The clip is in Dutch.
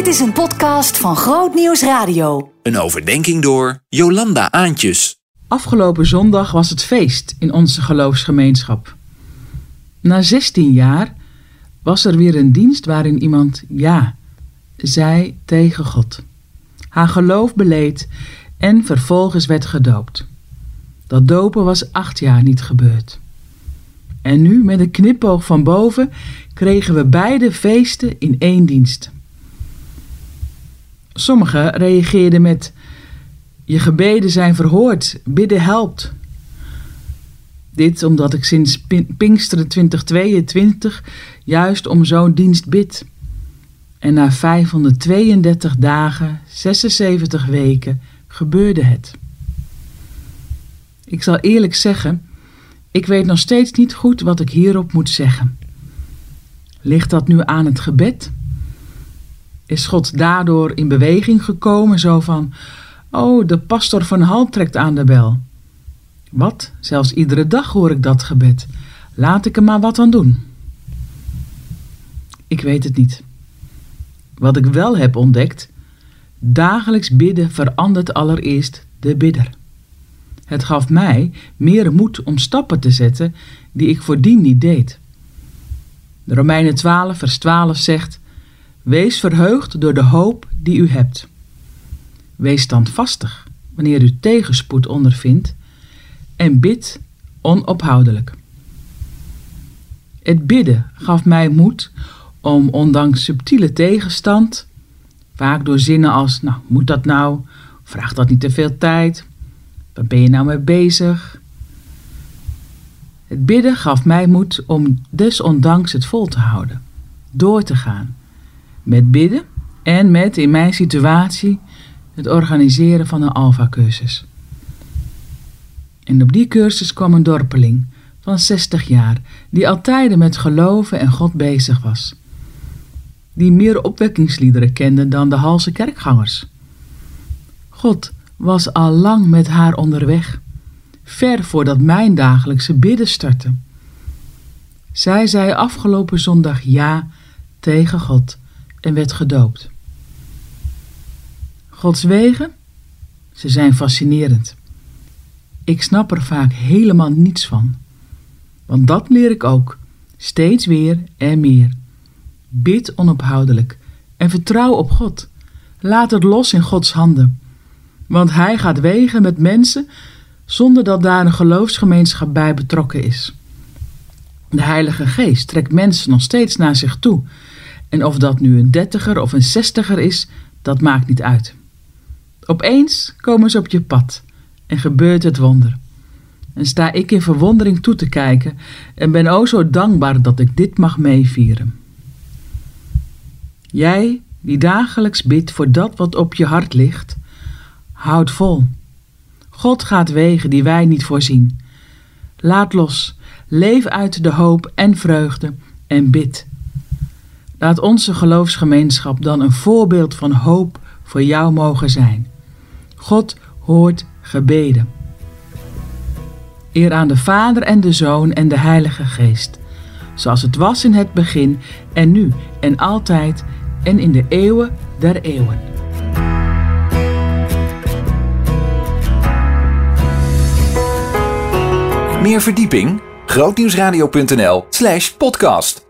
Dit is een podcast van Groot Nieuws Radio. Een overdenking door Jolanda Aantjes. Afgelopen zondag was het feest in onze geloofsgemeenschap. Na 16 jaar was er weer een dienst waarin iemand ja zei tegen God. Haar geloof beleed en vervolgens werd gedoopt. Dat dopen was acht jaar niet gebeurd. En nu, met een knipoog van boven, kregen we beide feesten in één dienst. Sommigen reageerden met: Je gebeden zijn verhoord, bidden helpt. Dit omdat ik sinds Pinksteren 2022 juist om zo'n dienst bid. En na 532 dagen, 76 weken, gebeurde het. Ik zal eerlijk zeggen, ik weet nog steeds niet goed wat ik hierop moet zeggen. Ligt dat nu aan het gebed? Is God daardoor in beweging gekomen, zo van: Oh, de pastor van Hal trekt aan de bel. Wat? Zelfs iedere dag hoor ik dat gebed. Laat ik er maar wat aan doen. Ik weet het niet. Wat ik wel heb ontdekt, dagelijks bidden verandert allereerst de bidder. Het gaf mij meer moed om stappen te zetten die ik voordien niet deed. De Romeinen 12, vers 12 zegt: Wees verheugd door de hoop die u hebt. Wees standvastig wanneer u tegenspoed ondervindt en bid onophoudelijk. Het bidden gaf mij moed om ondanks subtiele tegenstand, vaak door zinnen als: Nou, moet dat nou? Vraagt dat niet te veel tijd? Waar ben je nou mee bezig? Het bidden gaf mij moed om desondanks het vol te houden, door te gaan. Met bidden en met, in mijn situatie, het organiseren van een Alpha-cursus. En op die cursus kwam een dorpeling van 60 jaar, die altijd met geloven en God bezig was. Die meer opwekkingsliederen kende dan de Halse kerkgangers. God was al lang met haar onderweg, ver voordat mijn dagelijkse bidden startte. Zij zei afgelopen zondag ja tegen God en werd gedoopt. Gods wegen, ze zijn fascinerend. Ik snap er vaak helemaal niets van. Want dat leer ik ook, steeds weer en meer. Bid onophoudelijk en vertrouw op God. Laat het los in Gods handen. Want Hij gaat wegen met mensen zonder dat daar een geloofsgemeenschap bij betrokken is. De Heilige Geest trekt mensen nog steeds naar zich toe. En of dat nu een dertiger of een zestiger is, dat maakt niet uit. Opeens komen ze op je pad en gebeurt het wonder. En sta ik in verwondering toe te kijken en ben o zo dankbaar dat ik dit mag meevieren. Jij, die dagelijks bidt voor dat wat op je hart ligt, houd vol. God gaat wegen die wij niet voorzien. Laat los, leef uit de hoop en vreugde en bid. Laat onze geloofsgemeenschap dan een voorbeeld van hoop voor jou mogen zijn. God hoort gebeden. Eer aan de Vader en de Zoon en de Heilige Geest, zoals het was in het begin en nu en altijd en in de eeuwen der eeuwen. Meer verdieping? grootnieuwsradio.nl/podcast